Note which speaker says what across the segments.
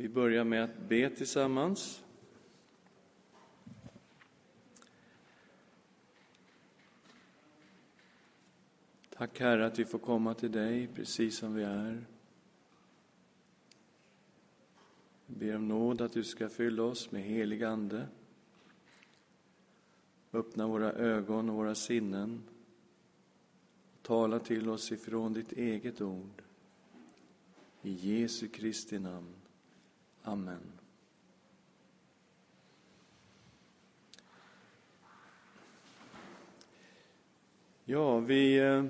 Speaker 1: Vi börjar med att be tillsammans. Tack Herre att vi får komma till dig precis som vi är. Vi ber om nåd att du ska fylla oss med helig Ande. Öppna våra ögon och våra sinnen. Tala till oss ifrån ditt eget ord. I Jesu Kristi namn. Amen. Ja, vi eh,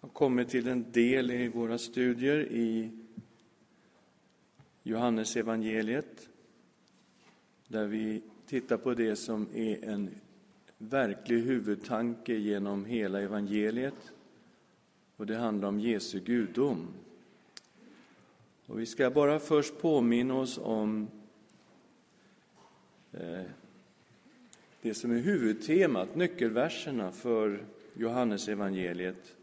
Speaker 1: har kommit till en del i våra studier i Johannes evangeliet där vi tittar på det som är en verklig huvudtanke genom hela evangeliet. Och det handlar om Jesu gudom. Och vi ska bara först påminna oss om eh, det som är huvudtemat, nyckelverserna för Johannes evangeliet.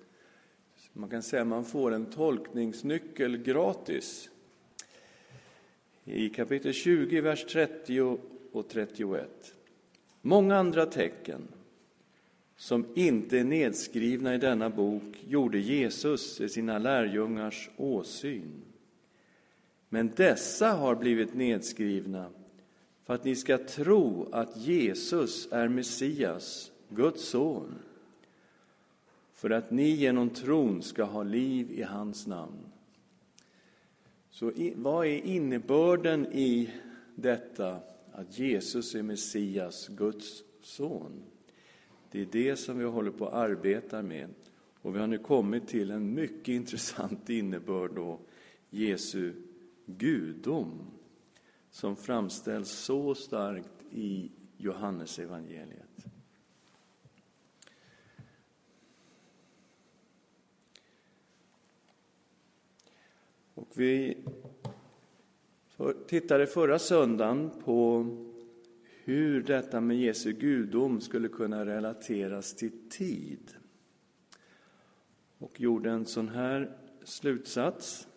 Speaker 1: Man kan säga att man får en tolkningsnyckel gratis. I kapitel 20, vers 30 och 31. Många andra tecken som inte är nedskrivna i denna bok gjorde Jesus i sina lärjungars åsyn. Men dessa har blivit nedskrivna för att ni ska tro att Jesus är Messias, Guds son, för att ni genom tron ska ha liv i hans namn. Så vad är innebörden i detta att Jesus är Messias, Guds son? Det är det som vi håller på att arbeta med. Och vi har nu kommit till en mycket intressant innebörd då, Jesu gudom, som framställs så starkt i Johannesevangeliet. Och vi tittade förra söndagen på hur detta med Jesu gudom skulle kunna relateras till tid. Och gjorde en sån här slutsats.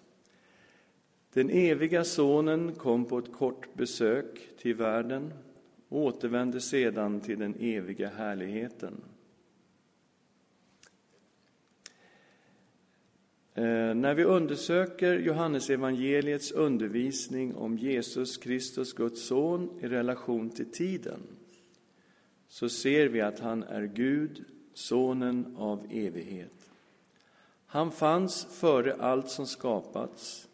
Speaker 1: Den eviga sonen kom på ett kort besök till världen och återvände sedan till den eviga härligheten. Eh, när vi undersöker Johannesevangeliets undervisning om Jesus Kristus, Guds son, i relation till tiden så ser vi att han är Gud, sonen av evighet. Han fanns före allt som skapats.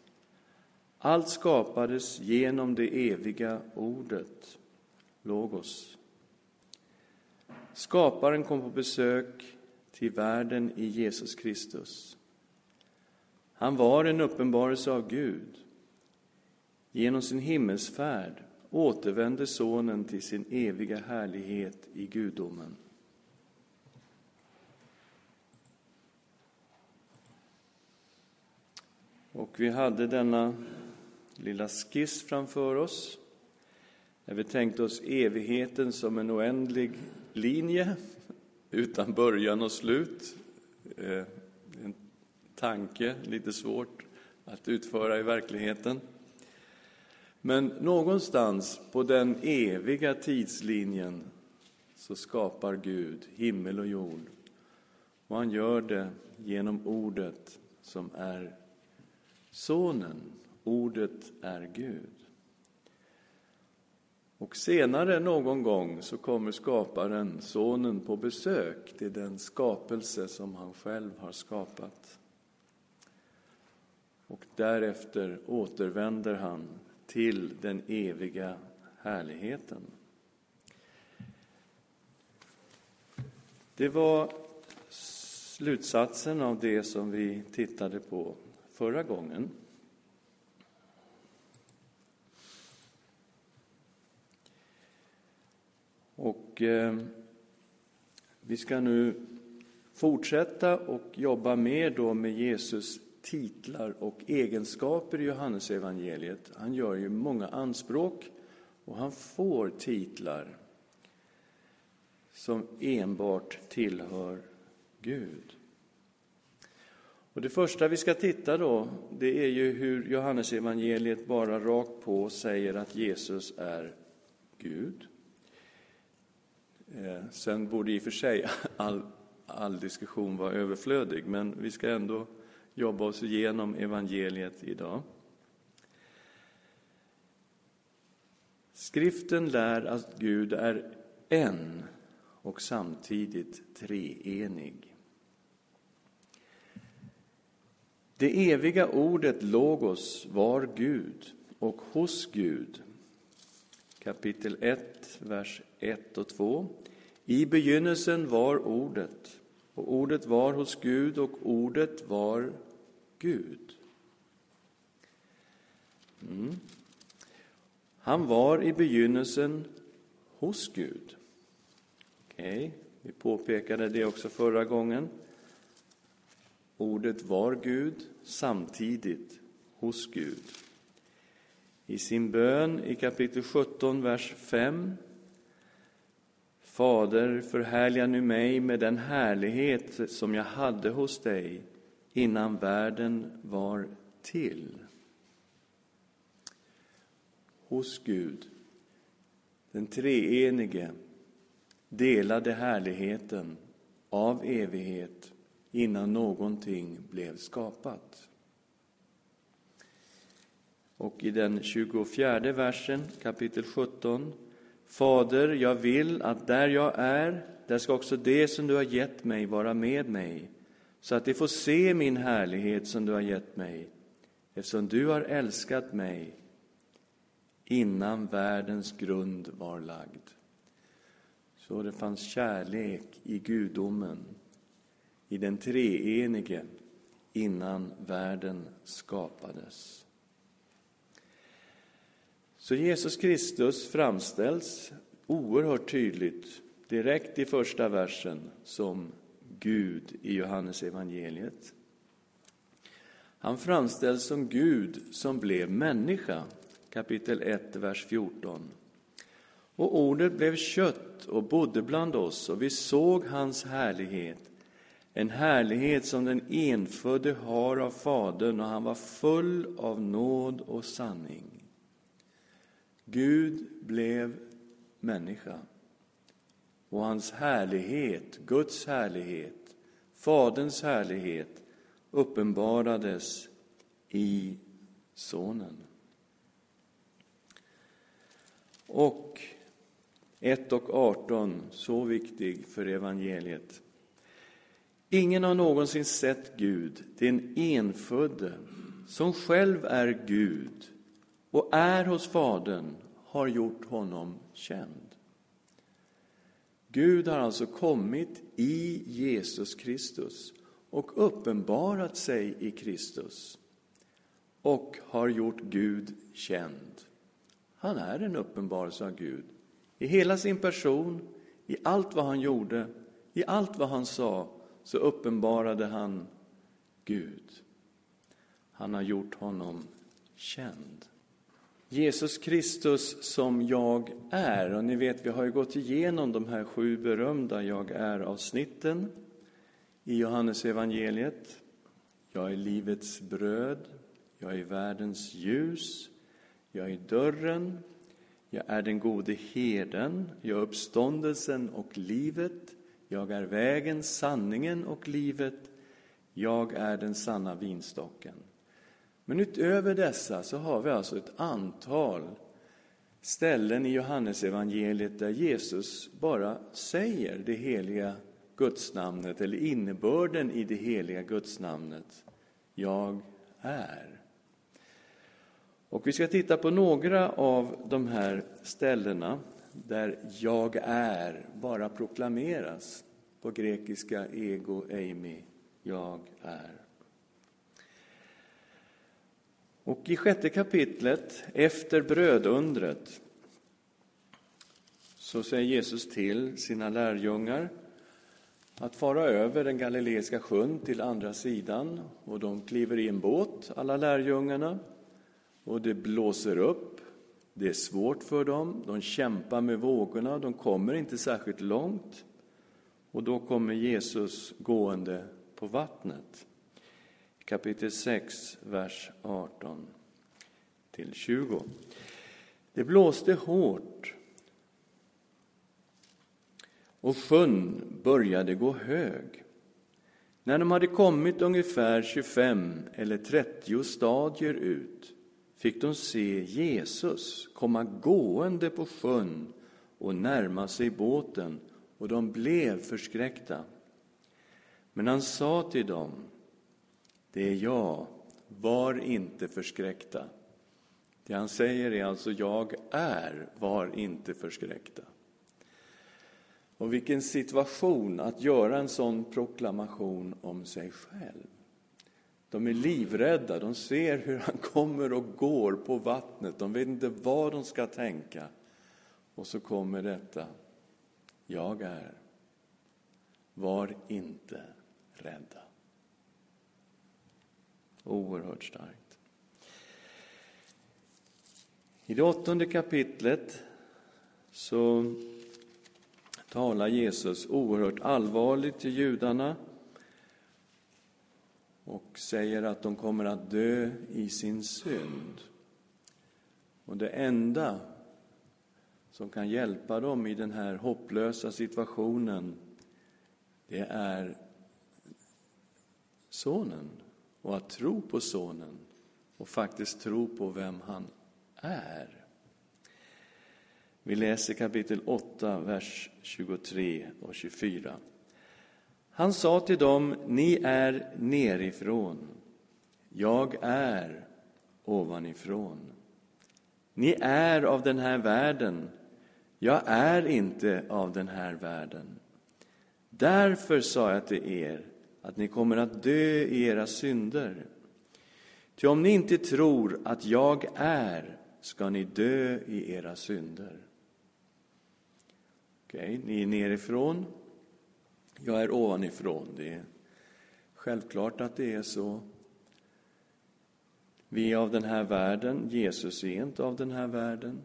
Speaker 1: Allt skapades genom det eviga ordet, Logos. Skaparen kom på besök till världen i Jesus Kristus. Han var en uppenbarelse av Gud. Genom sin himmelsfärd återvände Sonen till sin eviga härlighet i gudomen. Och vi hade denna lilla skiss framför oss. Där vi tänkte oss evigheten som en oändlig linje utan början och slut. Eh, en tanke, lite svårt att utföra i verkligheten. Men någonstans på den eviga tidslinjen så skapar Gud himmel och jord. Och han gör det genom ordet som är Sonen. Ordet är Gud. Och senare någon gång så kommer skaparen, Sonen, på besök till den skapelse som han själv har skapat. Och därefter återvänder han till den eviga härligheten. Det var slutsatsen av det som vi tittade på förra gången. Och eh, vi ska nu fortsätta och jobba mer då med Jesus titlar och egenskaper i Johannesevangeliet. Han gör ju många anspråk och han får titlar som enbart tillhör Gud. Och det första vi ska titta då, det är ju hur Johannesevangeliet bara rakt på säger att Jesus är Gud. Eh, sen borde i och för sig all, all diskussion vara överflödig, men vi ska ändå jobba oss igenom evangeliet idag. Skriften lär att Gud är en och samtidigt treenig. Det eviga ordet Logos var Gud och hos Gud. Kapitel 1, vers 1 och 2. I begynnelsen var Ordet, och Ordet var hos Gud, och Ordet var Gud. Mm. Han var i begynnelsen hos Gud. Okej, okay. vi påpekade det också förra gången. Ordet var Gud, samtidigt hos Gud. I sin bön i kapitel 17, vers 5 Fader, förhärliga nu mig med den härlighet som jag hade hos dig innan världen var till. Hos Gud, den treenige, delade härligheten av evighet innan någonting blev skapat. Och i den 24 versen, kapitel 17. Fader, jag vill att där jag är, där ska också det som du har gett mig vara med mig, så att de får se min härlighet som du har gett mig, eftersom du har älskat mig innan världens grund var lagd. Så det fanns kärlek i gudomen i den treenige innan världen skapades. Så Jesus Kristus framställs oerhört tydligt direkt i första versen som Gud i Johannes evangeliet. Han framställs som Gud som blev människa, kapitel 1, vers 14. Och ordet blev kött och bodde bland oss, och vi såg hans härlighet, en härlighet som den enfödde har av Fadern och han var full av nåd och sanning. Gud blev människa och hans härlighet, Guds härlighet, Faderns härlighet uppenbarades i Sonen. Och 1 och 18, så viktig för evangeliet. Ingen har någonsin sett Gud, den enfödde, som själv är Gud och är hos Fadern, har gjort honom känd. Gud har alltså kommit i Jesus Kristus och uppenbarat sig i Kristus och har gjort Gud känd. Han är en uppenbarelse av Gud i hela sin person, i allt vad han gjorde, i allt vad han sa så uppenbarade han Gud. Han har gjort honom känd. Jesus Kristus som jag är. Och ni vet, vi har ju gått igenom de här sju berömda jag är-avsnitten i Johannes evangeliet. Jag är livets bröd, jag är världens ljus, jag är dörren, jag är den gode herden, jag är uppståndelsen och livet, jag är vägen, sanningen och livet. Jag är den sanna vinstocken. Men utöver dessa så har vi alltså ett antal ställen i Johannesevangeliet där Jesus bara säger det heliga gudsnamnet eller innebörden i det heliga gudsnamnet. Jag är. Och vi ska titta på några av de här ställena där jag är bara proklameras. På grekiska ego eimi, jag är. Och i sjätte kapitlet, efter brödundret, så säger Jesus till sina lärjungar att fara över den galileiska sjön till andra sidan. Och de kliver i en båt, alla lärjungarna, och det blåser upp det är svårt för dem, de kämpar med vågorna, de kommer inte särskilt långt. Och då kommer Jesus gående på vattnet kapitel 6, vers 18 till 20. Det blåste hårt och sjön började gå hög. När de hade kommit ungefär 25 eller 30 stadier ut fick de se Jesus komma gående på sjön och närma sig båten, och de blev förskräckta. Men han sa till dem, det är jag, var inte förskräckta. Det han säger är alltså, jag är, var inte förskräckta. Och vilken situation att göra en sån proklamation om sig själv. De är livrädda, de ser hur han kommer och går på vattnet, de vet inte vad de ska tänka. Och så kommer detta, jag är. Var inte rädda. Oerhört starkt. I det åttonde kapitlet så talar Jesus oerhört allvarligt till judarna och säger att de kommer att dö i sin synd. Och det enda som kan hjälpa dem i den här hopplösa situationen, det är Sonen och att tro på Sonen och faktiskt tro på vem han är. Vi läser kapitel 8, vers 23 och 24. Han sa till dem, ni är nerifrån, jag är ovanifrån. Ni är av den här världen, jag är inte av den här världen. Därför sa jag till er att ni kommer att dö i era synder. Ty om ni inte tror att jag är, ska ni dö i era synder. Okej, okay, ni är nerifrån, jag är ovanifrån. Det är självklart att det är så. Vi är av den här världen, Jesus är inte av den här världen.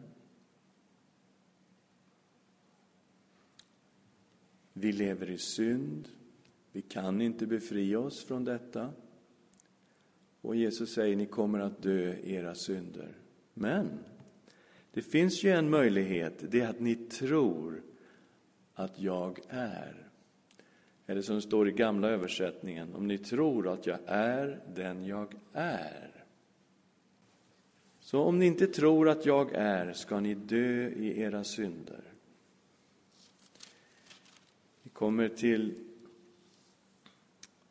Speaker 1: Vi lever i synd, vi kan inte befria oss från detta. Och Jesus säger, ni kommer att dö i era synder. Men det finns ju en möjlighet, det är att ni tror att jag är. Eller som det står i gamla översättningen, om ni tror att jag är den jag är. Så om ni inte tror att jag är, ska ni dö i era synder. Vi kommer till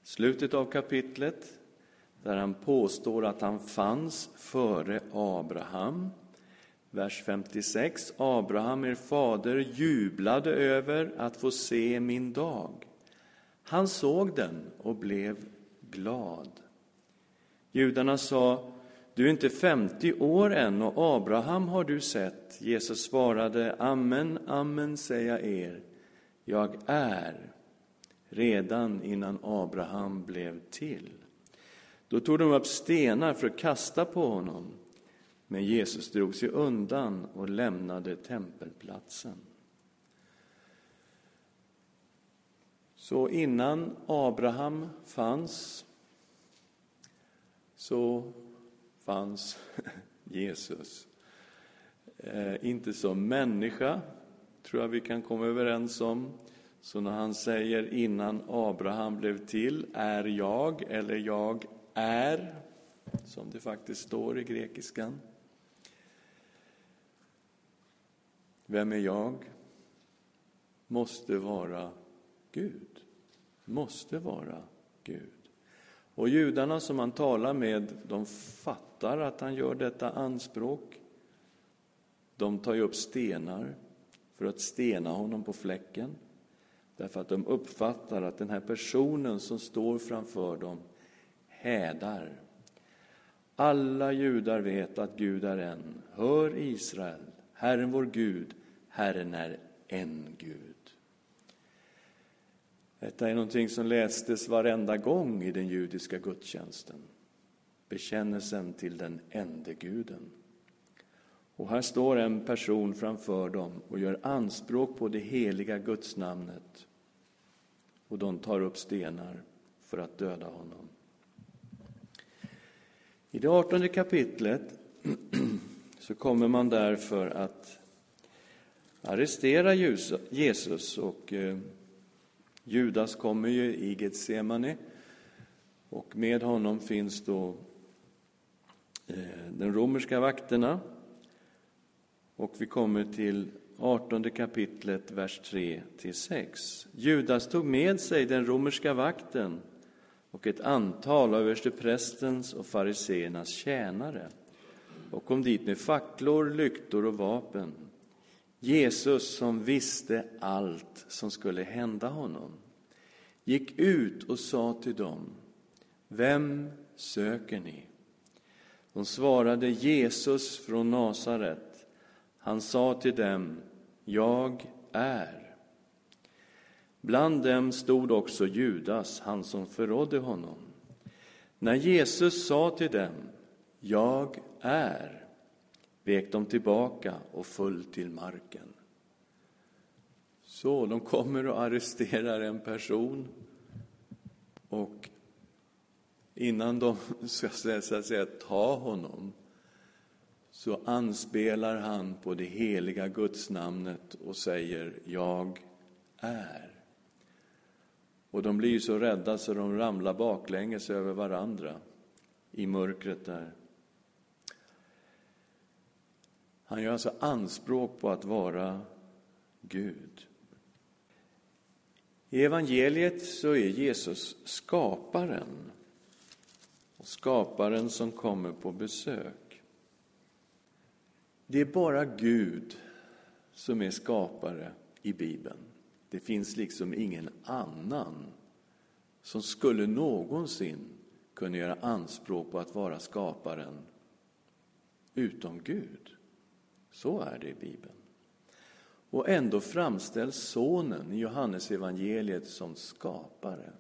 Speaker 1: slutet av kapitlet där han påstår att han fanns före Abraham. Vers 56. Abraham, er fader, jublade över att få se min dag. Han såg den och blev glad. Judarna sa, du är inte 50 år än och Abraham har du sett. Jesus svarade, amen, amen säger jag er, jag är redan innan Abraham blev till. Då tog de upp stenar för att kasta på honom, men Jesus drog sig undan och lämnade tempelplatsen. Så innan Abraham fanns så fanns Jesus. Eh, inte som människa, tror jag vi kan komma överens om. Så när han säger innan Abraham blev till, är jag, eller jag är, som det faktiskt står i grekiskan. Vem är jag? Måste vara Gud. Måste vara Gud. Och judarna som han talar med, de fattar att han gör detta anspråk. De tar ju upp stenar för att stena honom på fläcken. Därför att de uppfattar att den här personen som står framför dem hädar. Alla judar vet att Gud är en. Hör Israel, Herren vår Gud, Herren är en Gud. Detta är någonting som lästes varenda gång i den judiska gudstjänsten. Bekännelsen till den ende guden. Och här står en person framför dem och gör anspråk på det heliga gudsnamnet. Och de tar upp stenar för att döda honom. I det artonde kapitlet så kommer man därför att arrestera Jesus. Och eh, Judas kommer ju i Getsemane. Och med honom finns då eh, den de romerska vakterna. Och vi kommer till 18 kapitlet, vers 3 6. Judas tog med sig den romerska vakten och ett antal av översteprästens och fariseernas tjänare och kom dit med facklor, lyktor och vapen. Jesus, som visste allt som skulle hända honom, gick ut och sa till dem, Vem söker ni? De svarade Jesus från Nasaret. Han sa till dem, jag är. Bland dem stod också Judas, han som förrådde honom. När Jesus sa till dem, Jag är, vek de tillbaka och föll till marken. Så de kommer och arresterar en person och innan de ska så att säga, ta honom så anspelar han på det heliga gudsnamnet och säger Jag är. Och de blir så rädda så de ramlar baklänges över varandra i mörkret där. Han gör alltså anspråk på att vara Gud. I evangeliet så är Jesus skaparen, och skaparen som kommer på besök. Det är bara Gud som är skapare i Bibeln. Det finns liksom ingen annan som skulle någonsin kunna göra anspråk på att vara skaparen utom Gud. Så är det i Bibeln. Och ändå framställs Sonen i Johannes evangeliet som skapare.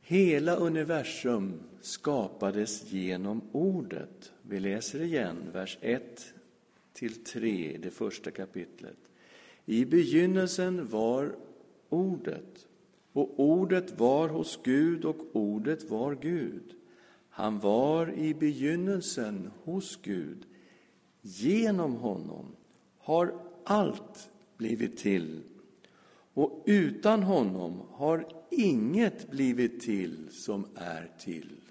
Speaker 1: Hela universum skapades genom Ordet. Vi läser igen vers 1 till 3, det första kapitlet. I begynnelsen var Ordet, och Ordet var hos Gud, och Ordet var Gud. Han var i begynnelsen hos Gud. Genom honom har allt blivit till, och utan honom har inget blivit till som är till.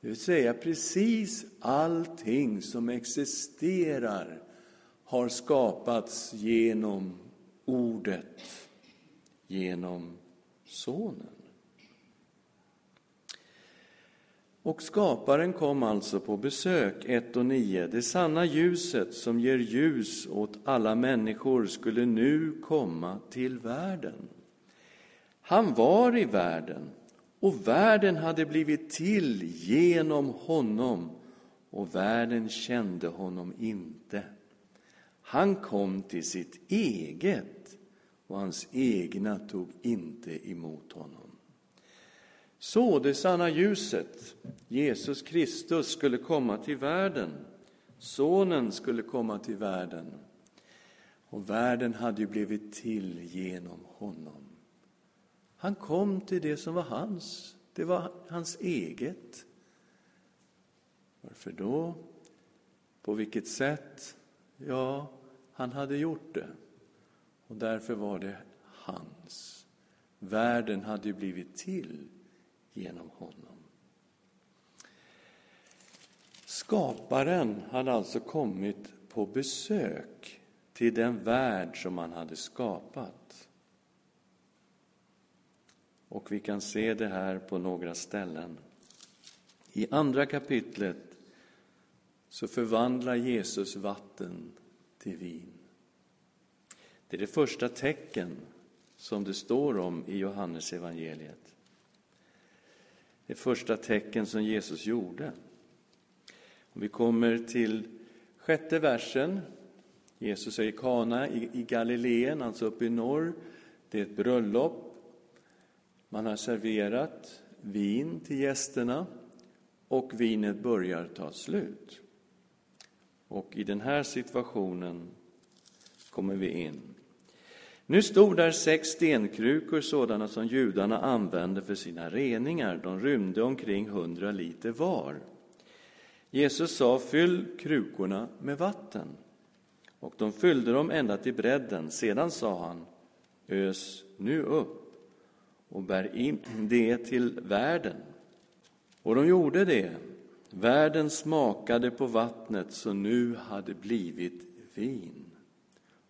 Speaker 1: Det vill säga, precis allting som existerar har skapats genom Ordet, genom Sonen. Och skaparen kom alltså på besök, 1 och 9. Det sanna ljuset som ger ljus åt alla människor skulle nu komma till världen. Han var i världen och världen hade blivit till genom honom och världen kände honom inte. Han kom till sitt eget och hans egna tog inte emot honom. Så det sanna ljuset, Jesus Kristus, skulle komma till världen. Sonen skulle komma till världen. Och världen hade ju blivit till genom honom. Han kom till det som var hans. Det var hans eget. Varför då? På vilket sätt? Ja, han hade gjort det. Och därför var det hans. Världen hade ju blivit till genom honom. Skaparen hade alltså kommit på besök till den värld som han hade skapat. Och vi kan se det här på några ställen. I andra kapitlet så förvandlar Jesus vatten till vin. Det är det första tecken som det står om i Johannes evangeliet. Det första tecken som Jesus gjorde. Om vi kommer till sjätte versen. Jesus är i Kana i Galileen, alltså uppe i norr. Det är ett bröllop. Man har serverat vin till gästerna och vinet börjar ta slut. Och i den här situationen kommer vi in. Nu stod där sex stenkrukor, sådana som judarna använde för sina reningar. De rymde omkring hundra liter var. Jesus sa, fyll krukorna med vatten. Och de fyllde dem ända till bredden. Sedan sa han, ös nu upp och bär in det till världen. Och de gjorde det. Världen smakade på vattnet som nu hade blivit vin.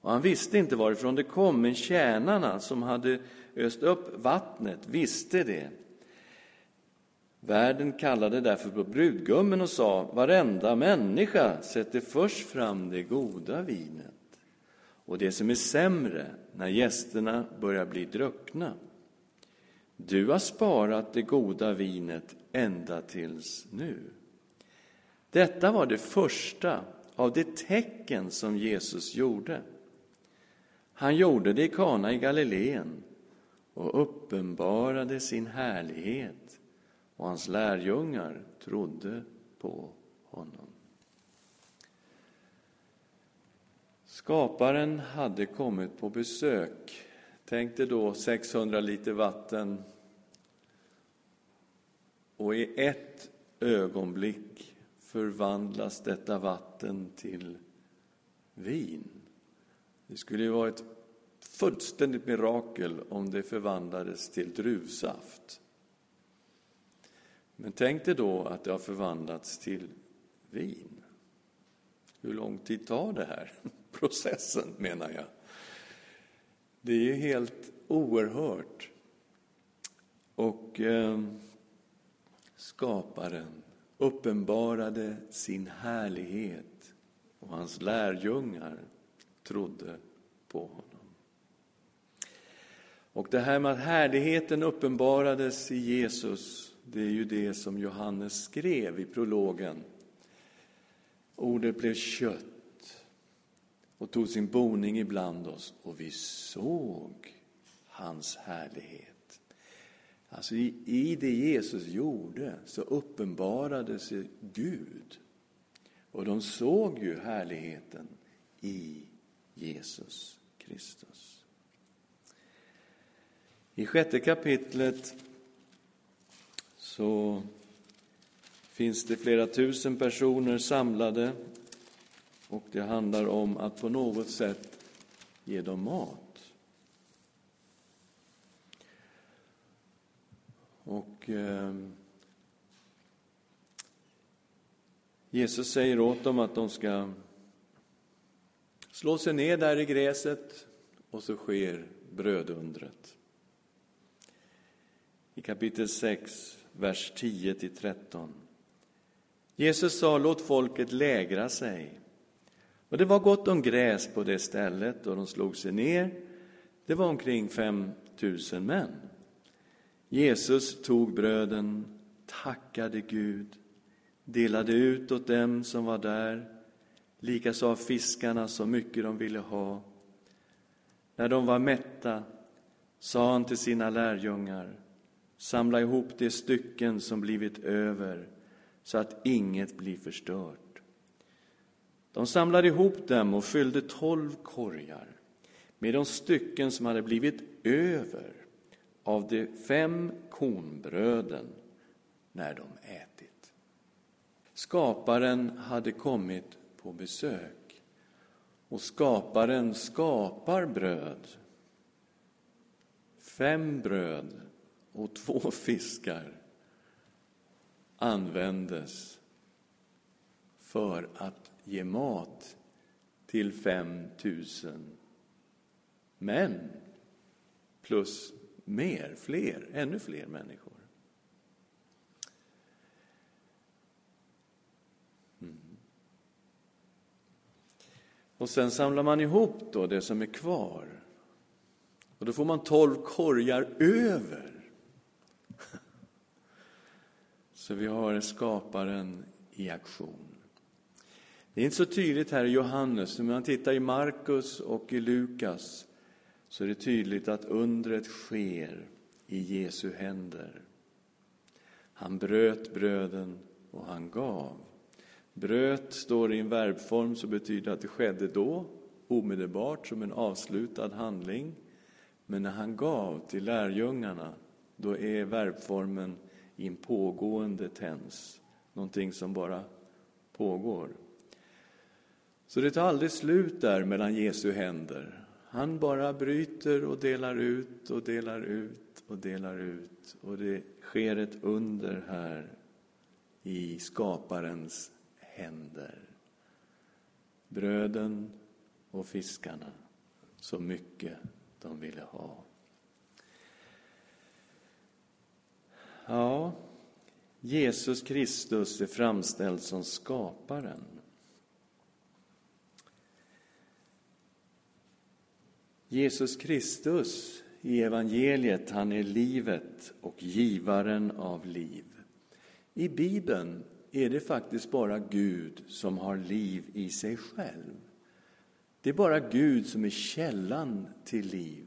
Speaker 1: Och han visste inte varifrån det kom, men tjänarna som hade öst upp vattnet visste det. Värden kallade därför på brudgummen och sa, varenda människa sätter först fram det goda vinet och det som är sämre när gästerna börjar bli druckna. Du har sparat det goda vinet ända tills nu. Detta var det första av de tecken som Jesus gjorde. Han gjorde det i Kana i Galileen och uppenbarade sin härlighet och hans lärjungar trodde på honom. Skaparen hade kommit på besök. Tänk dig då 600 liter vatten och i ett ögonblick förvandlas detta vatten till vin. Det skulle ju vara ett fullständigt mirakel om det förvandlades till druvsaft. Men tänk dig då att det har förvandlats till vin. Hur lång tid tar det här? Processen, menar jag. Det är ju helt oerhört. Och eh, skaparen uppenbarade sin härlighet och hans lärjungar trodde på honom. Och det här med att härligheten uppenbarades i Jesus, det är ju det som Johannes skrev i prologen. Ordet blev kött och tog sin boning ibland oss och vi såg hans härlighet. Alltså i, i det Jesus gjorde så sig Gud. Och de såg ju härligheten i Jesus Kristus. I sjätte kapitlet så finns det flera tusen personer samlade och det handlar om att på något sätt ge dem mat. Och eh, Jesus säger åt dem att de ska slå sig ner där i gräset och så sker brödundret. I kapitel 6, vers 10-13. Jesus sa, låt folket lägra sig. Och det var gott om gräs på det stället och de slog sig ner. Det var omkring fem tusen män. Jesus tog bröden, tackade Gud, delade ut åt dem som var där likaså av fiskarna så mycket de ville ha. När de var mätta sa han till sina lärjungar, samla ihop de stycken som blivit över så att inget blir förstört. De samlade ihop dem och fyllde tolv korgar med de stycken som hade blivit över av de fem kornbröden när de ätit. Skaparen hade kommit på besök. Och skaparen skapar bröd. Fem bröd och två fiskar användes för att ge mat till fem tusen män plus mer, fler, ännu fler människor. Mm. Och sen samlar man ihop då det som är kvar. Och då får man tolv korgar över. Så vi har skaparen i aktion. Det är inte så tydligt här i Johannes, men om man tittar i Markus och i Lukas så är det tydligt att undret sker i Jesu händer. Han bröt bröden och han gav. Bröt står i en verbform som betyder att det skedde då, omedelbart, som en avslutad handling. Men när han gav till lärjungarna, då är verbformen i en pågående tens, någonting som bara pågår. Så det tar aldrig slut där mellan Jesu händer. Han bara bryter och delar ut och delar ut och delar ut. Och det sker ett under här i skaparens händer. Bröden och fiskarna, så mycket de ville ha. Ja, Jesus Kristus är framställd som skaparen. Jesus Kristus i evangeliet, han är livet och givaren av liv. I Bibeln är det faktiskt bara Gud som har liv i sig själv. Det är bara Gud som är källan till liv.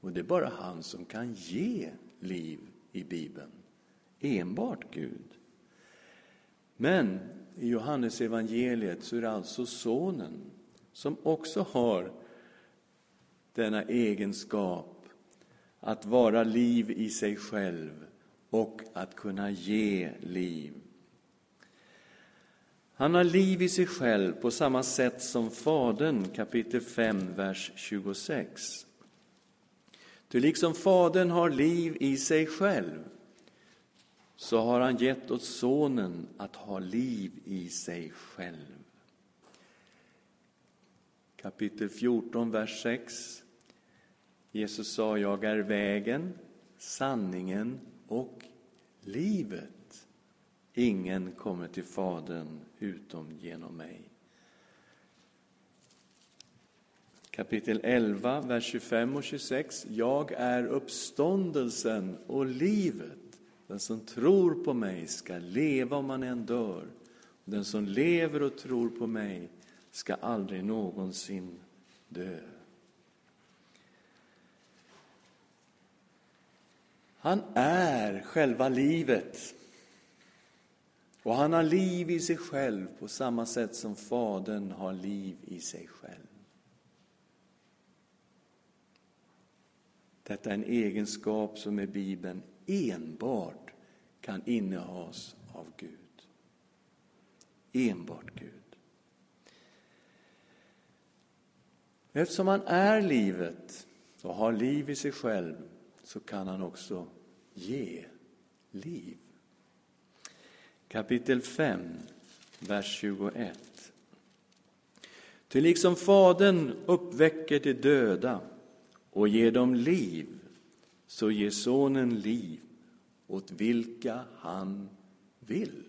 Speaker 1: Och det är bara han som kan ge liv i Bibeln. Enbart Gud. Men i Johannes evangeliet så är det alltså Sonen som också har denna egenskap att vara liv i sig själv och att kunna ge liv. Han har liv i sig själv på samma sätt som Fadern, kapitel 5, vers 26. Ty liksom Fadern har liv i sig själv så har han gett åt Sonen att ha liv i sig själv. Kapitel 14, vers 6. Jesus sa, jag är vägen, sanningen och livet. Ingen kommer till Fadern utom genom mig. Kapitel 11, vers 25 och 26. Jag är uppståndelsen och livet. Den som tror på mig ska leva om han än dör. Den som lever och tror på mig ska aldrig någonsin dö. Han är själva livet. Och han har liv i sig själv på samma sätt som Fadern har liv i sig själv. Detta är en egenskap som i Bibeln enbart kan innehas av Gud. Enbart Gud. Eftersom han är livet och har liv i sig själv så kan han också ge liv. Kapitel 5, vers 21. Ty liksom Fadern uppväcker de döda och ger dem liv, så ger Sonen liv åt vilka han vill.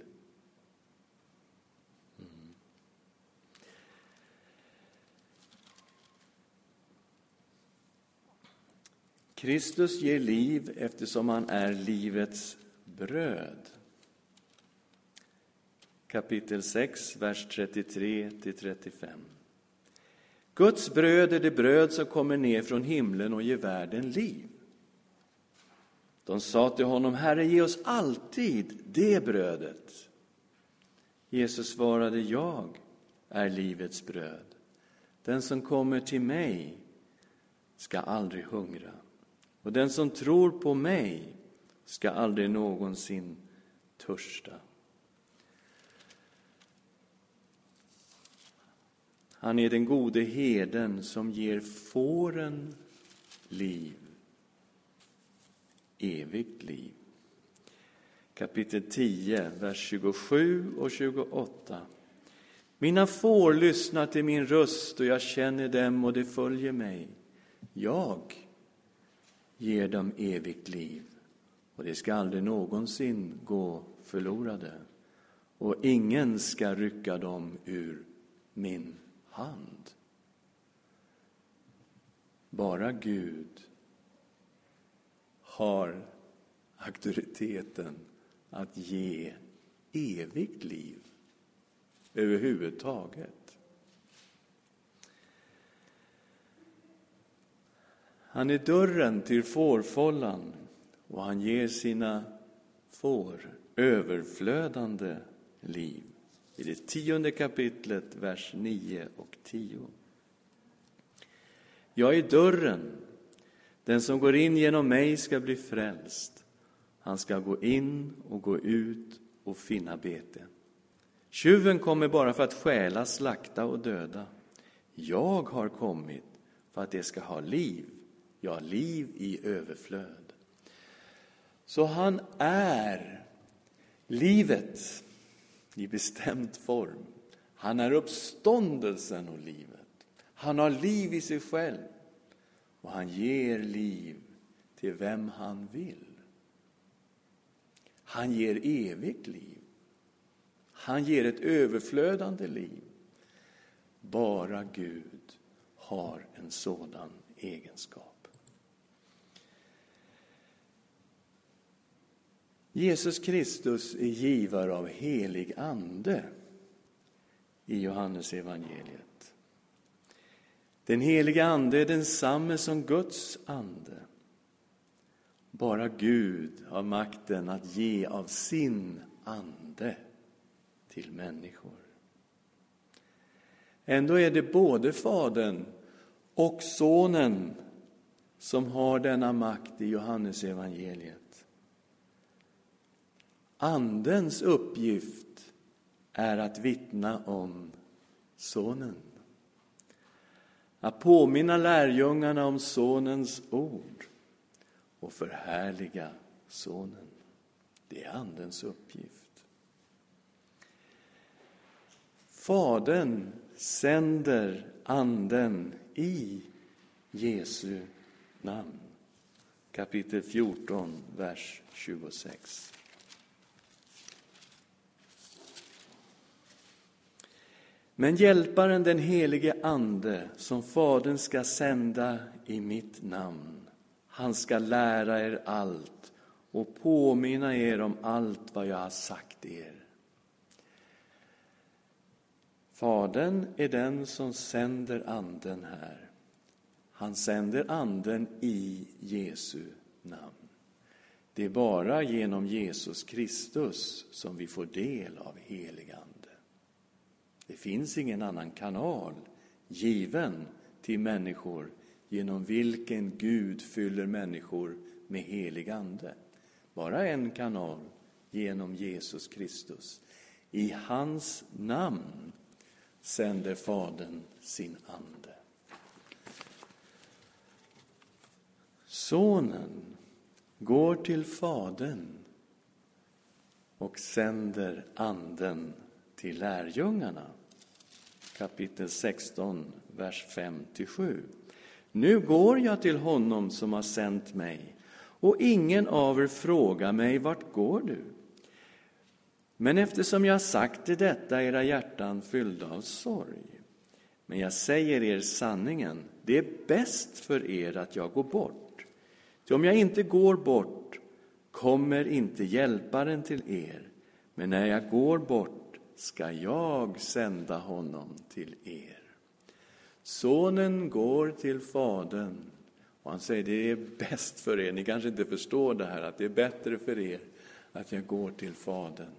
Speaker 1: Kristus ger liv eftersom han är livets bröd. Kapitel 6, vers 33-35. Guds bröd är det bröd som kommer ner från himlen och ger världen liv. De sa till honom, Herre, ge oss alltid det brödet. Jesus svarade, jag är livets bröd. Den som kommer till mig ska aldrig hungra. Och den som tror på mig ska aldrig någonsin törsta. Han är den gode herden som ger fåren liv, evigt liv. Kapitel 10, vers 27 och 28. Mina får lyssnar till min röst och jag känner dem och de följer mig. Jag ger dem evigt liv och de ska aldrig någonsin gå förlorade och ingen ska rycka dem ur min hand. Bara Gud har auktoriteten att ge evigt liv överhuvudtaget. Han är dörren till fårfållan och han ger sina får överflödande liv i det tionde kapitlet, vers 9 och 10. Jag är dörren. Den som går in genom mig ska bli frälst. Han ska gå in och gå ut och finna bete. Tjuven kommer bara för att stjäla, slakta och döda. Jag har kommit för att det ska ha liv, ja, liv i överflöd. Så han är livet i bestämd form. Han är uppståndelsen och livet. Han har liv i sig själv och han ger liv till vem han vill. Han ger evigt liv. Han ger ett överflödande liv. Bara Gud har en sådan egenskap. Jesus Kristus är givare av helig ande i Johannes evangeliet. Den heliga Ande är densamme som Guds ande. Bara Gud har makten att ge av sin ande till människor. Ändå är det både Fadern och Sonen som har denna makt i Johannes evangeliet. Andens uppgift är att vittna om Sonen. Att påminna lärjungarna om Sonens ord och förhärliga Sonen. Det är Andens uppgift. Fadern sänder Anden i Jesu namn. Kapitel 14, vers 26. Men Hjälparen, den helige Ande, som Fadern ska sända i mitt namn, han ska lära er allt och påminna er om allt vad jag har sagt er. Fadern är den som sänder Anden här. Han sänder Anden i Jesu namn. Det är bara genom Jesus Kristus som vi får del av helig Ande. Det finns ingen annan kanal given till människor genom vilken Gud fyller människor med helig Ande. Bara en kanal, genom Jesus Kristus. I hans namn sänder Fadern sin Ande. Sonen går till Fadern och sänder Anden till lärjungarna. Kapitel 16, vers 5-7. Nu går jag till honom som har sänt mig, och ingen av er frågar mig, vart går du? Men eftersom jag sagt er detta, era hjärtan fyllda av sorg. Men jag säger er sanningen, det är bäst för er att jag går bort. Ty om jag inte går bort kommer inte hjälparen till er, men när jag går bort ska jag sända honom till er. Sonen går till Fadern och han säger det är bäst för er. Ni kanske inte förstår det här att det är bättre för er att jag går till Fadern.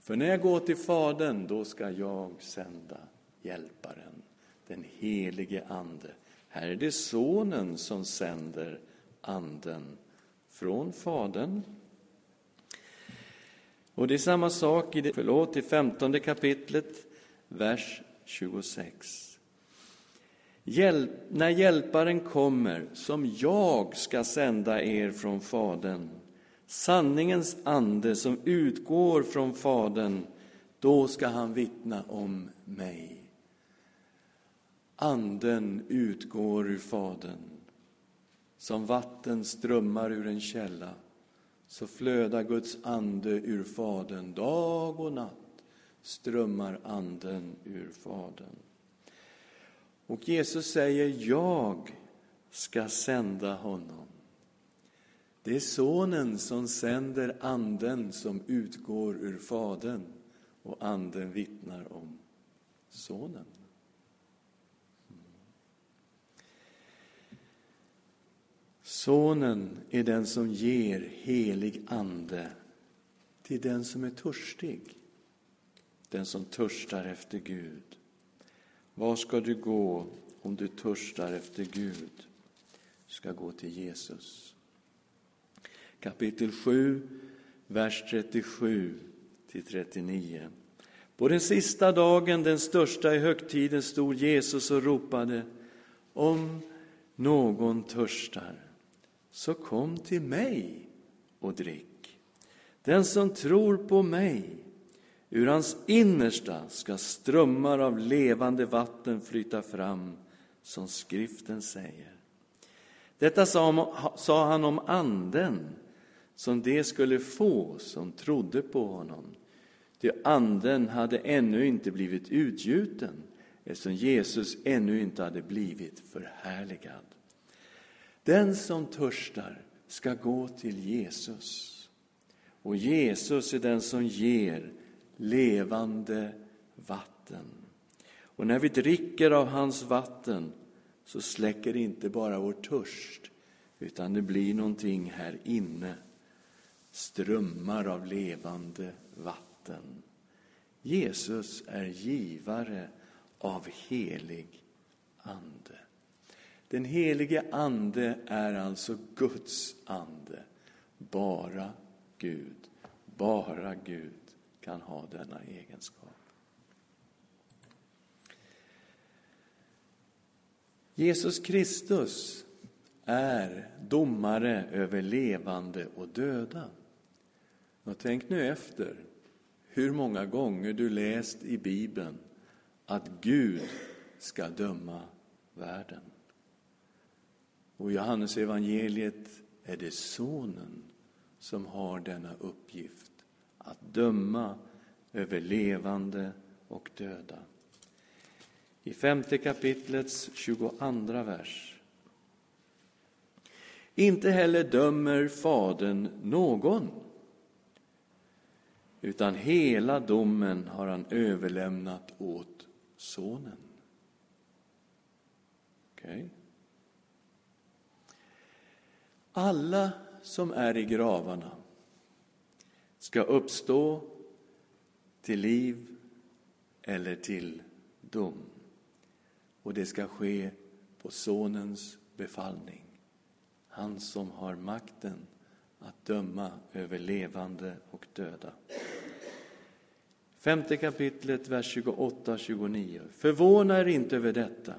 Speaker 1: För när jag går till Fadern, då ska jag sända Hjälparen, den helige Ande. Här är det Sonen som sänder Anden från Fadern. Och det är samma sak i det, förlåt, i femtonde kapitlet, vers 26. Hjälp, när Hjälparen kommer, som jag ska sända er från Fadern, sanningens ande som utgår från Fadern, då ska han vittna om mig. Anden utgår ur Fadern. Som vatten strömmar ur en källa, så flödar Guds ande ur Fadern. Dag och natt strömmar anden ur Fadern. Och Jesus säger, jag ska sända honom. Det är Sonen som sänder Anden som utgår ur Fadern och Anden vittnar om Sonen. Sonen är den som ger helig ande till den som är törstig, den som törstar efter Gud. Var ska du gå om du törstar efter Gud? Du ska gå till Jesus. Kapitel 7, vers 37 till 39. På den sista dagen, den största i högtiden, stod Jesus och ropade Om någon törstar, så kom till mig och drick. Den som tror på mig, ur hans innersta ska strömmar av levande vatten flyta fram, som skriften säger. Detta sa han om anden som de skulle få som trodde på honom. Ty anden hade ännu inte blivit utgjuten eftersom Jesus ännu inte hade blivit förhärligad. Den som törstar ska gå till Jesus. Och Jesus är den som ger levande vatten. Och när vi dricker av hans vatten så släcker inte bara vår törst, utan det blir någonting här inne. Strömmar av levande vatten. Jesus är givare av helig ande. Den helige Ande är alltså Guds ande. Bara Gud, bara Gud kan ha denna egenskap. Jesus Kristus är domare över levande och döda. Och tänk nu efter hur många gånger du läst i Bibeln att Gud ska döma världen. Och i Johannes evangeliet är det Sonen som har denna uppgift att döma över levande och döda. I femte kapitlets 22 vers. Inte heller dömer Fadern någon, utan hela domen har han överlämnat åt Sonen. Okay. Alla som är i gravarna ska uppstå till liv eller till dom. Och det ska ske på Sonens befallning. Han som har makten att döma över levande och döda. Femte kapitlet, vers 28-29. Förvåna er inte över detta,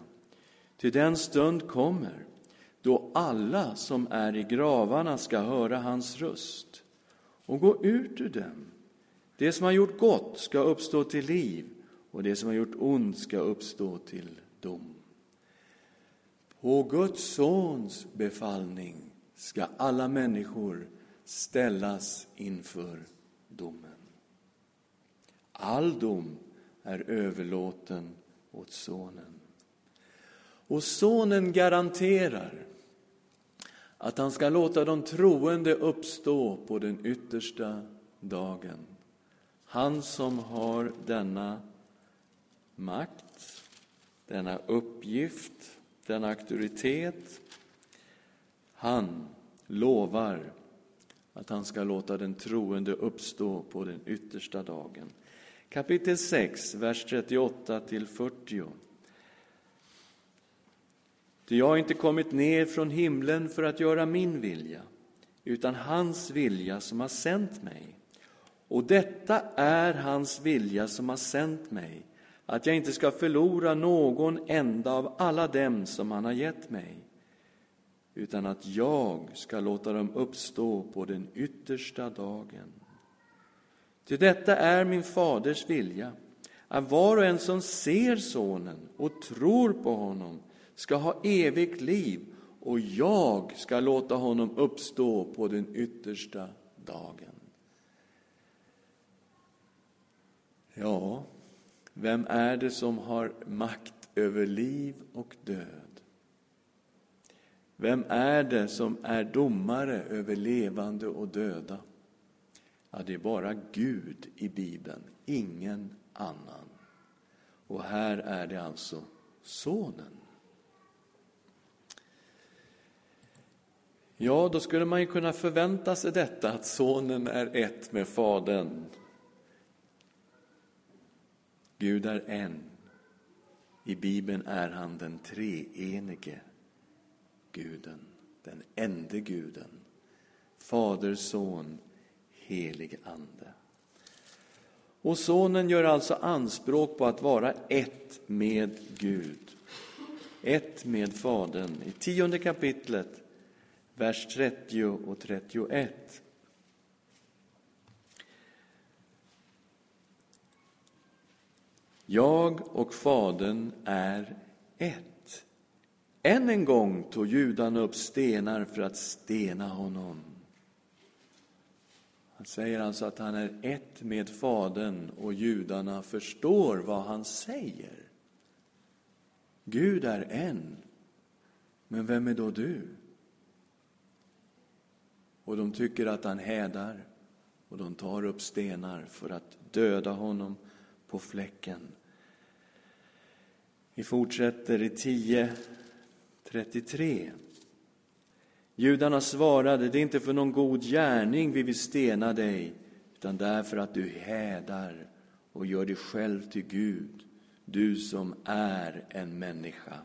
Speaker 1: ty den stund kommer då alla som är i gravarna ska höra hans röst och gå ut ur dem. Det som har gjort gott ska uppstå till liv och det som har gjort ont ska uppstå till dom. På Guds sons befallning ska alla människor ställas inför domen. All dom är överlåten åt Sonen. Och Sonen garanterar att han ska låta de troende uppstå på den yttersta dagen. Han som har denna makt, denna uppgift, denna auktoritet, han lovar att han ska låta den troende uppstå på den yttersta dagen. Kapitel 6, vers 38 till 40. Ty jag har inte kommit ner från himlen för att göra min vilja, utan hans vilja som har sänt mig. Och detta är hans vilja som har sänt mig, att jag inte ska förlora någon enda av alla dem som han har gett mig, utan att jag ska låta dem uppstå på den yttersta dagen. Ty detta är min faders vilja, att var och en som ser Sonen och tror på honom ska ha evigt liv och jag ska låta honom uppstå på den yttersta dagen. Ja, vem är det som har makt över liv och död? Vem är det som är domare över levande och döda? Ja, det är bara Gud i Bibeln, ingen annan. Och här är det alltså Sonen. Ja, då skulle man ju kunna förvänta sig detta, att Sonen är ett med Fadern. Gud är en. I Bibeln är han den treenige Guden. den ende guden, Fader, Son, helig Ande. Och Sonen gör alltså anspråk på att vara ett med Gud, ett med Fadern. I tionde kapitlet, vers 30 och 31. Jag och Fadern är ett. Än en gång tog judarna upp stenar för att stena honom. Han säger alltså att han är ett med Fadern och judarna förstår vad han säger. Gud är en, men vem är då du? Och de tycker att han hädar och de tar upp stenar för att döda honom på fläcken. Vi fortsätter i 10.33. Judarna svarade, det är inte för någon god gärning vi vill stena dig, utan därför att du hädar och gör dig själv till Gud, du som är en människa.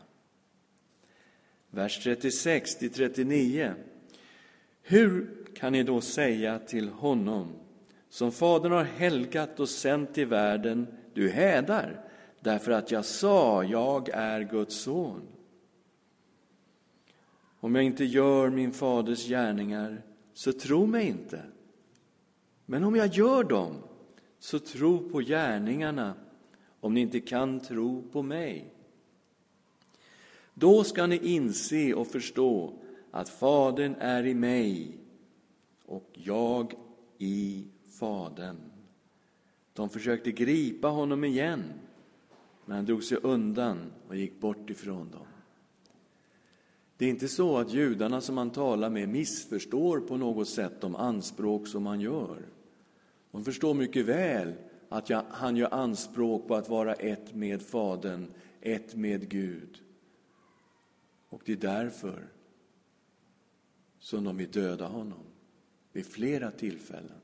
Speaker 1: Vers 36 till 39. Hur kan ni då säga till honom, som Fadern har helgat och sänt till världen, du hädar, därför att jag sa, jag är Guds son. Om jag inte gör min faders gärningar, så tro mig inte. Men om jag gör dem, så tro på gärningarna, om ni inte kan tro på mig. Då ska ni inse och förstå att Fadern är i mig och jag i Fadern. De försökte gripa honom igen, men han drog sig undan och gick bort ifrån dem. Det är inte så att judarna som han talar med missförstår på något sätt de anspråk som han gör. De förstår mycket väl att han gör anspråk på att vara ett med Fadern, ett med Gud. Och det är därför som de vill döda honom vid flera tillfällen.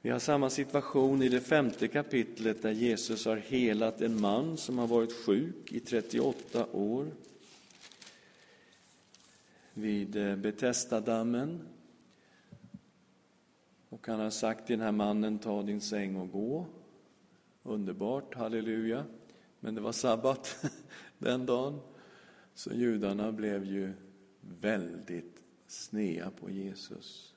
Speaker 1: Vi har samma situation i det femte kapitlet där Jesus har helat en man som har varit sjuk i 38 år. Vid eh, Betestadammen. Och han har sagt till den här mannen, ta din säng och gå. Underbart, halleluja. Men det var sabbat den dagen. Så judarna blev ju väldigt snea på Jesus.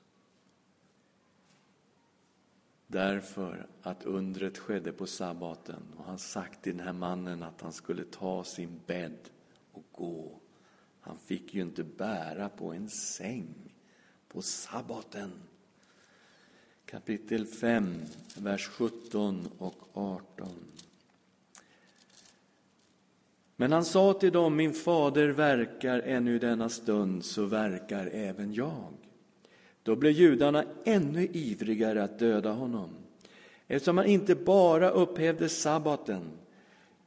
Speaker 1: Därför att undret skedde på sabbaten och han sagt till den här mannen att han skulle ta sin bädd och gå. Han fick ju inte bära på en säng på sabbaten. Kapitel 5, vers 17 och 18. Men han sa till dem, min fader verkar ännu denna stund, så verkar även jag. Då blev judarna ännu ivrigare att döda honom, eftersom han inte bara upphävde sabbaten,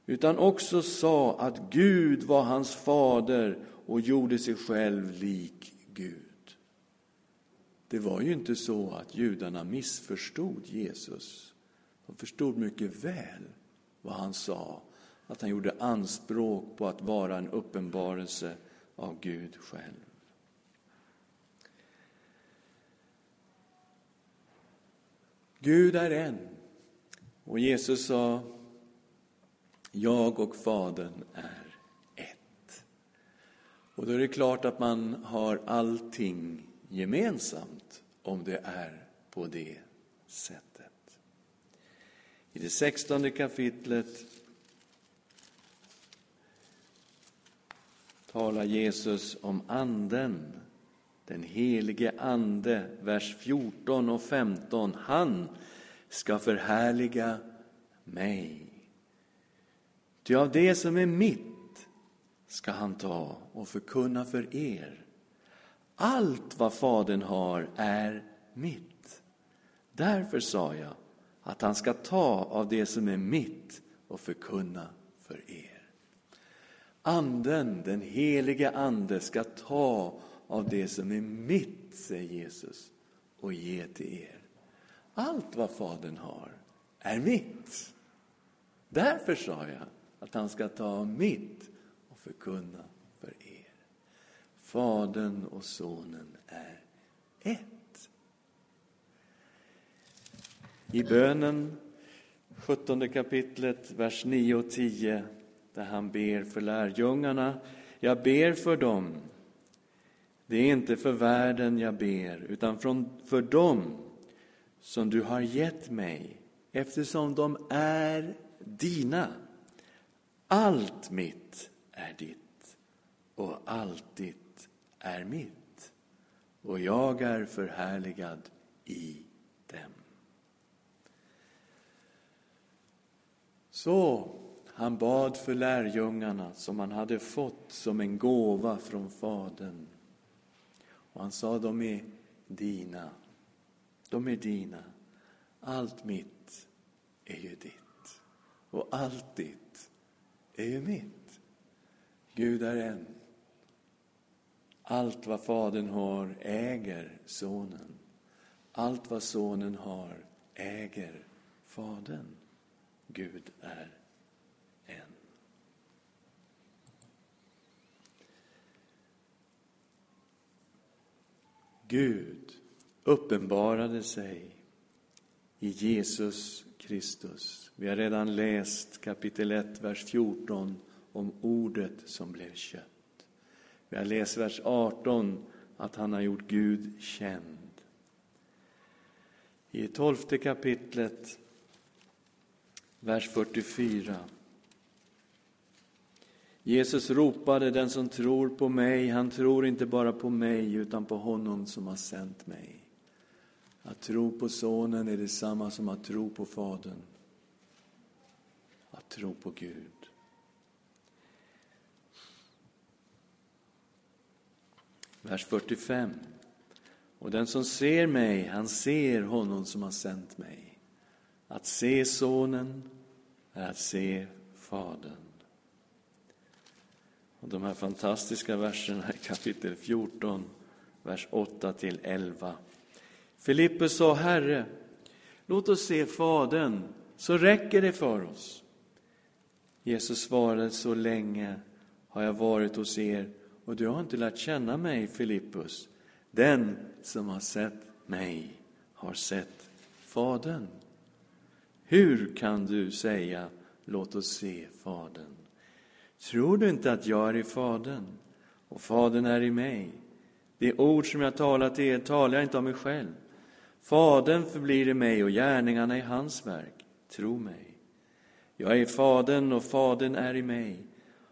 Speaker 1: utan också sa att Gud var hans fader och gjorde sig själv lik Gud. Det var ju inte så att judarna missförstod Jesus. De förstod mycket väl vad han sa, att han gjorde anspråk på att vara en uppenbarelse av Gud själv. Gud är en. Och Jesus sa, jag och Fadern är ett. Och då är det klart att man har allting gemensamt om det är på det sättet. I det sextonde kapitlet talar Jesus om Anden den helige Ande, vers 14 och 15. Han ska förhärliga mig. Ty av det som är mitt ska han ta och förkunna för er. Allt vad Fadern har är mitt. Därför sa jag att han ska ta av det som är mitt och förkunna. Anden, den helige Ande, ska ta av det som är mitt, säger Jesus, och ge till er. Allt vad Fadern har är mitt. Därför sa jag att han ska ta av mitt och förkunna för er. Fadern och Sonen är ett. I bönen, 17 kapitlet, vers 9 och 10, där han ber för lärjungarna. Jag ber för dem. Det är inte för världen jag ber, utan för dem som du har gett mig, eftersom de är dina. Allt mitt är ditt och allt ditt är mitt och jag är förhärligad i dem. Så han bad för lärjungarna som han hade fått som en gåva från Fadern. Och han sa, de är dina. De är dina. Allt mitt är ju ditt. Och allt ditt är ju mitt. Gud är en. Allt vad Fadern har äger Sonen. Allt vad Sonen har äger Fadern. Gud är Gud uppenbarade sig i Jesus Kristus. Vi har redan läst kapitel 1, vers 14 om ordet som blev kött. Vi har läst vers 18 att han har gjort Gud känd. I tolfte kapitlet, vers 44. Jesus ropade, den som tror på mig, han tror inte bara på mig utan på honom som har sänt mig. Att tro på Sonen är detsamma som att tro på Fadern. Att tro på Gud. Vers 45. Och den som ser mig, han ser honom som har sänt mig. Att se Sonen är att se Fadern. Och de här fantastiska verserna i kapitel 14, vers 8 till 11. Filippus sa, Herre, låt oss se Fadern, så räcker det för oss. Jesus svarade, så länge har jag varit hos er och du har inte lärt känna mig, Filippus. Den som har sett mig har sett Fadern. Hur kan du säga, låt oss se Fadern? Tror du inte att jag är i Fadern och Fadern är i mig? Det ord som jag talar till er talar jag inte av mig själv. Fadern förblir i mig och gärningarna i hans verk. Tro mig. Jag är i Fadern och Fadern är i mig.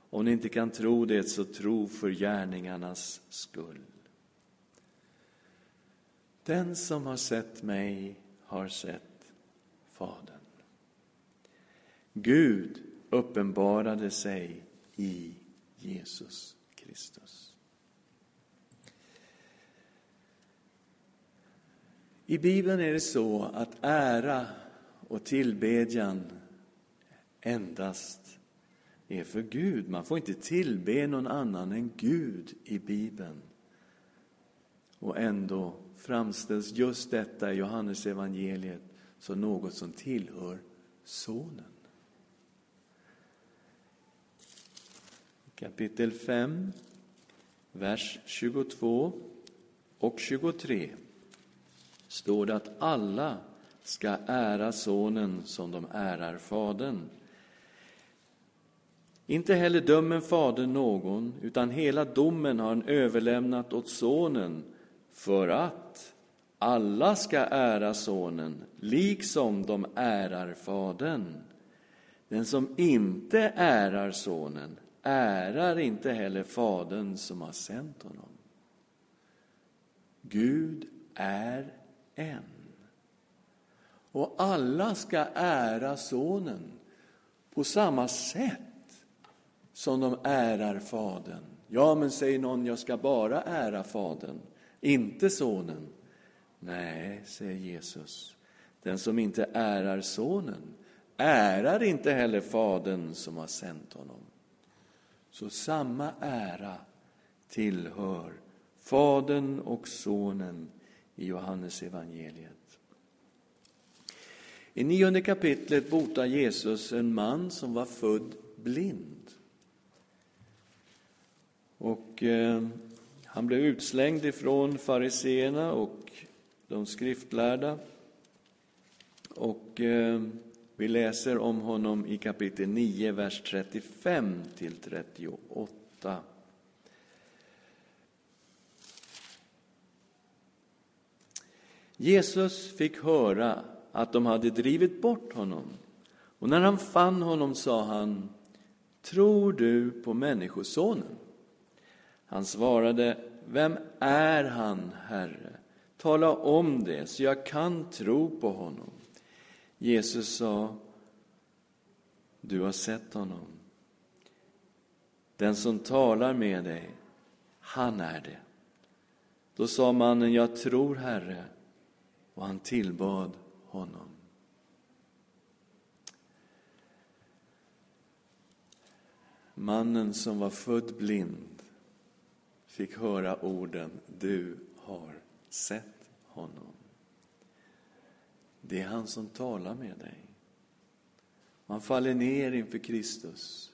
Speaker 1: Om ni inte kan tro det, så tro för gärningarnas skull. Den som har sett mig har sett Fadern. Gud uppenbarade sig i Jesus Kristus. I Bibeln är det så att ära och tillbedjan endast är för Gud. Man får inte tillbe någon annan än Gud i Bibeln. Och ändå framställs just detta i Johannes evangeliet som något som tillhör Sonen. Kapitel 5, vers 22 och 23 står det att alla ska ära Sonen som de ärar Fadern. Inte heller dömer Fadern någon, utan hela domen har han överlämnat åt Sonen för att alla ska ära Sonen, liksom de ärar Fadern. Den som inte ärar Sonen ärar inte heller Fadern som har sänt honom. Gud är en. Och alla ska ära Sonen på samma sätt som de ärar Fadern. Ja, men säger någon, jag ska bara ära Fadern, inte Sonen. Nej, säger Jesus, den som inte ärar Sonen ärar inte heller Fadern som har sänt honom. Så samma ära tillhör Fadern och Sonen i Johannes evangeliet. I nionde kapitlet botar Jesus en man som var född blind. Och eh, han blev utslängd ifrån fariseerna och de skriftlärda. Och eh, vi läser om honom i kapitel 9, vers 35 till 38. Jesus fick höra att de hade drivit bort honom. Och när han fann honom sa han, tror du på Människosonen? Han svarade, vem är han, Herre? Tala om det, så jag kan tro på honom. Jesus sa, du har sett honom. Den som talar med dig, han är det. Då sa mannen, jag tror, Herre, och han tillbad honom. Mannen som var född blind fick höra orden Du har sett honom. Det är han som talar med dig. Man faller ner inför Kristus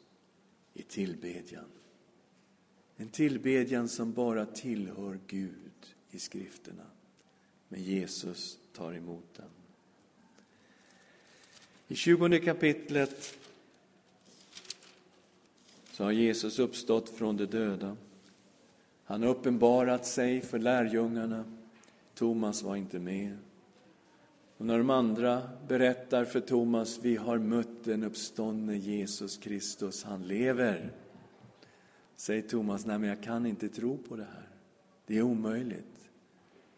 Speaker 1: i tillbedjan. En tillbedjan som bara tillhör Gud i skrifterna. Men Jesus tar emot den. I 20 kapitlet så har Jesus uppstått från de döda. Han har uppenbarat sig för lärjungarna. Thomas var inte med. Och när de andra berättar för Thomas, vi har mött den uppståndne Jesus Kristus, han lever. Säger Thomas, nej men jag kan inte tro på det här. Det är omöjligt.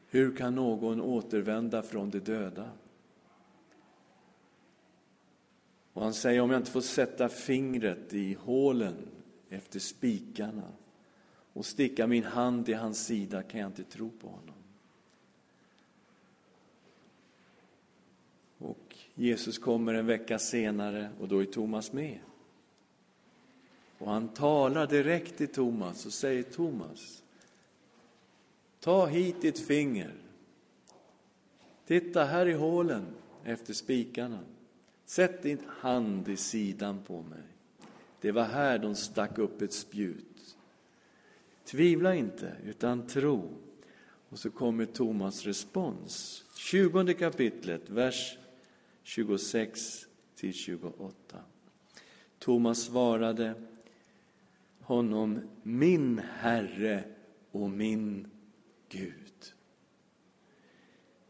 Speaker 1: Hur kan någon återvända från de döda? Och han säger, om jag inte får sätta fingret i hålen efter spikarna och sticka min hand i hans sida kan jag inte tro på honom. Och Jesus kommer en vecka senare och då är Thomas med. Och han talar direkt till Thomas och säger Thomas, ta hit ditt finger. Titta här i hålen efter spikarna. Sätt din hand i sidan på mig. Det var här de stack upp ett spjut. Tvivla inte, utan tro. Och så kommer Thomas respons. 20 kapitlet, vers 26 till 28. Thomas svarade honom, min Herre och min Gud.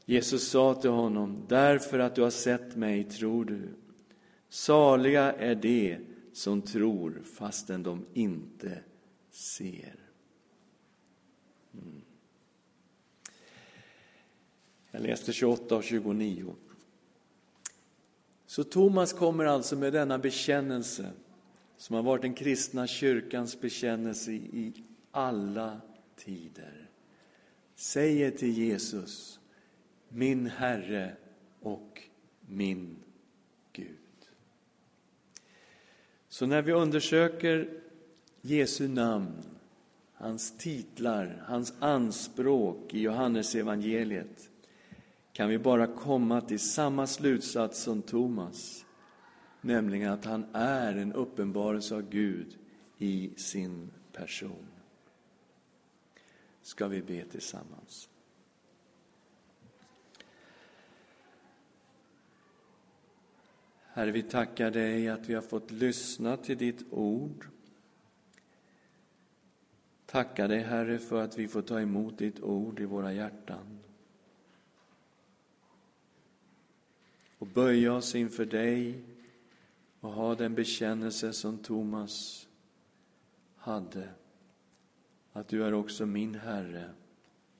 Speaker 1: Jesus sa till honom, därför att du har sett mig tror du. Saliga är de som tror fastän de inte ser. Mm. Jag läste 28 och 29. Så Thomas kommer alltså med denna bekännelse som har varit den kristna kyrkans bekännelse i alla tider. Säger till Jesus, min Herre och min Gud. Så när vi undersöker Jesu namn, hans titlar, hans anspråk i Johannes evangeliet kan vi bara komma till samma slutsats som Thomas, nämligen att han är en uppenbarelse av Gud i sin person. Ska vi be tillsammans. Herre, vi tackar dig att vi har fått lyssna till ditt ord. Tackar dig, Herre, för att vi får ta emot ditt ord i våra hjärtan. Och böja oss inför dig och ha den bekännelse som Thomas hade. Att du är också min Herre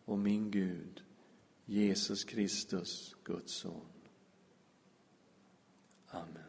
Speaker 1: och min Gud, Jesus Kristus, Guds son. Amen.